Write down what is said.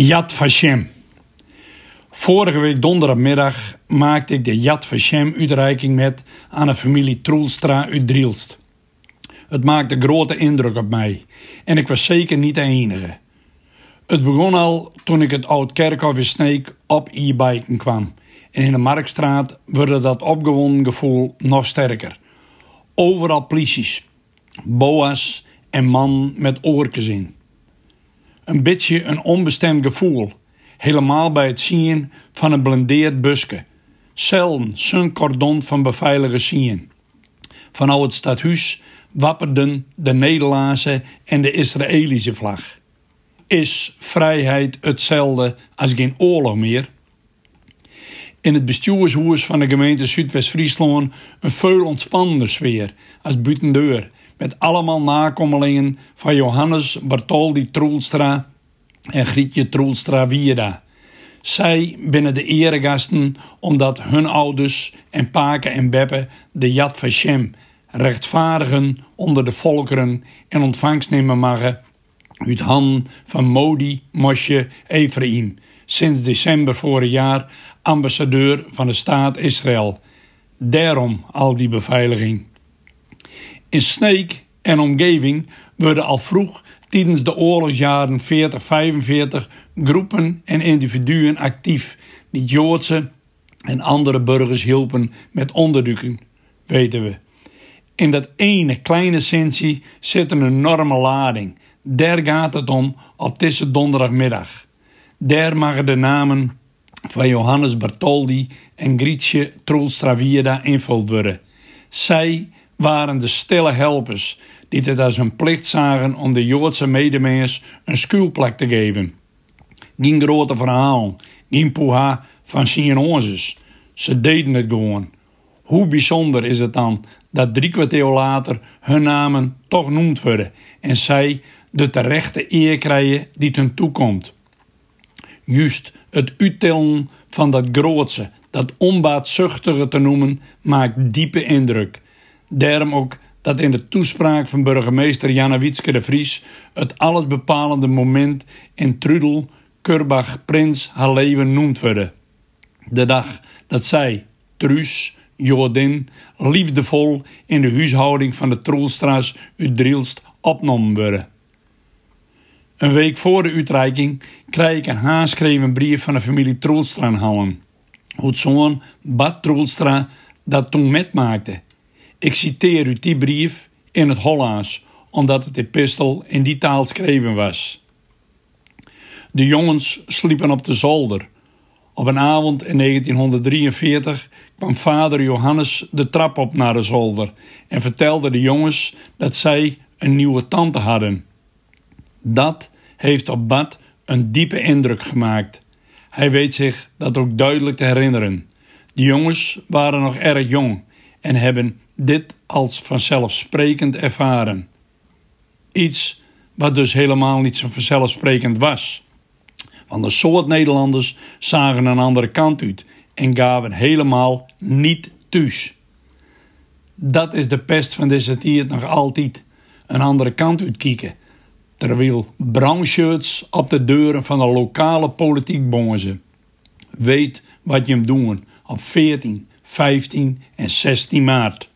Yad Vashem. Vorige week donderdagmiddag maakte ik de Yad Vashem-uitreiking met aan de familie Troelstra uit Drielst. Het maakte grote indruk op mij en ik was zeker niet de enige. Het begon al toen ik het oud kerkhof in Sneek op e-biken kwam. En in de Marktstraat werd dat opgewonden gevoel nog sterker. Overal polities, boa's en man met oortjes in een beetje een onbestemd gevoel. Helemaal bij het zien van een blendeerd buske. Zelden zo'n cordon van beveiligers zien. Vanuit het stadhuis wapperden de Nederlandse en de Israëlische vlag. Is vrijheid hetzelfde als geen oorlog meer? In het bestuurshoes van de gemeente Zuidwest-Friesland een veel ontspannender sfeer als buitendeur met allemaal nakomelingen van Johannes Bartoldi Troelstra en Grietje Troelstra Wierda. Zij binnen de eregasten omdat hun ouders en paken en beppen de Yad Vashem rechtvaardigen onder de volkeren en ontvangst nemen mogen uit handen van Modi Moshe Ephraim, sinds december vorig jaar ambassadeur van de staat Israël. Daarom al die beveiliging. In Sneek en omgeving werden al vroeg tijdens de oorlogsjaren 40-45 groepen en individuen actief die Joodse en andere burgers hielpen met onderdrukking, weten we. In dat ene kleine sensie zit een enorme lading. Daar gaat het om op deze donderdagmiddag. Daar mogen de namen van Johannes Bartoldi en Grietje Troelstravierda invuld worden. Zij waren de stille helpers die het als hun plicht zagen om de Joodse medemens een schuilplek te geven. Geen grote verhaal, geen poeha van Sionozes. Ze deden het gewoon. Hoe bijzonder is het dan dat drie kwartier later hun namen toch noemd worden en zij de terechte eer krijgen die hun toekomt. Juist het uittillen van dat grootse, dat onbaatzuchtige te noemen, maakt diepe indruk. Daarom ook dat in de toespraak van burgemeester Janne de Vries het allesbepalende moment in Trudel, Kurbach, Prins haar leven noemt worden. De dag dat zij, Truus, Jodin, liefdevol in de huishouding van de Troelstra's uit Drielst opgenomen worden. Een week voor de uitreiking krijg ik een haarschreven brief van de familie Troelstra halen. Hoe zoon Bad Troelstra dat toen metmaakte ik citeer u die brief in het Hollands, omdat het epistel in die taal geschreven was. De jongens sliepen op de zolder. Op een avond in 1943 kwam vader Johannes de trap op naar de zolder en vertelde de jongens dat zij een nieuwe tante hadden. Dat heeft op Bad een diepe indruk gemaakt. Hij weet zich dat ook duidelijk te herinneren. De jongens waren nog erg jong en hebben dit als vanzelfsprekend ervaren. Iets wat dus helemaal niet zo vanzelfsprekend was. Want een soort Nederlanders zagen een andere kant uit en gaven helemaal niet thuis. Dat is de pest van deze tijd nog altijd. Een andere kant uitkijken. Terwijl brownshirts op de deuren van de lokale politiek bongen Weet wat je hem doen op 14, 15 en 16 maart.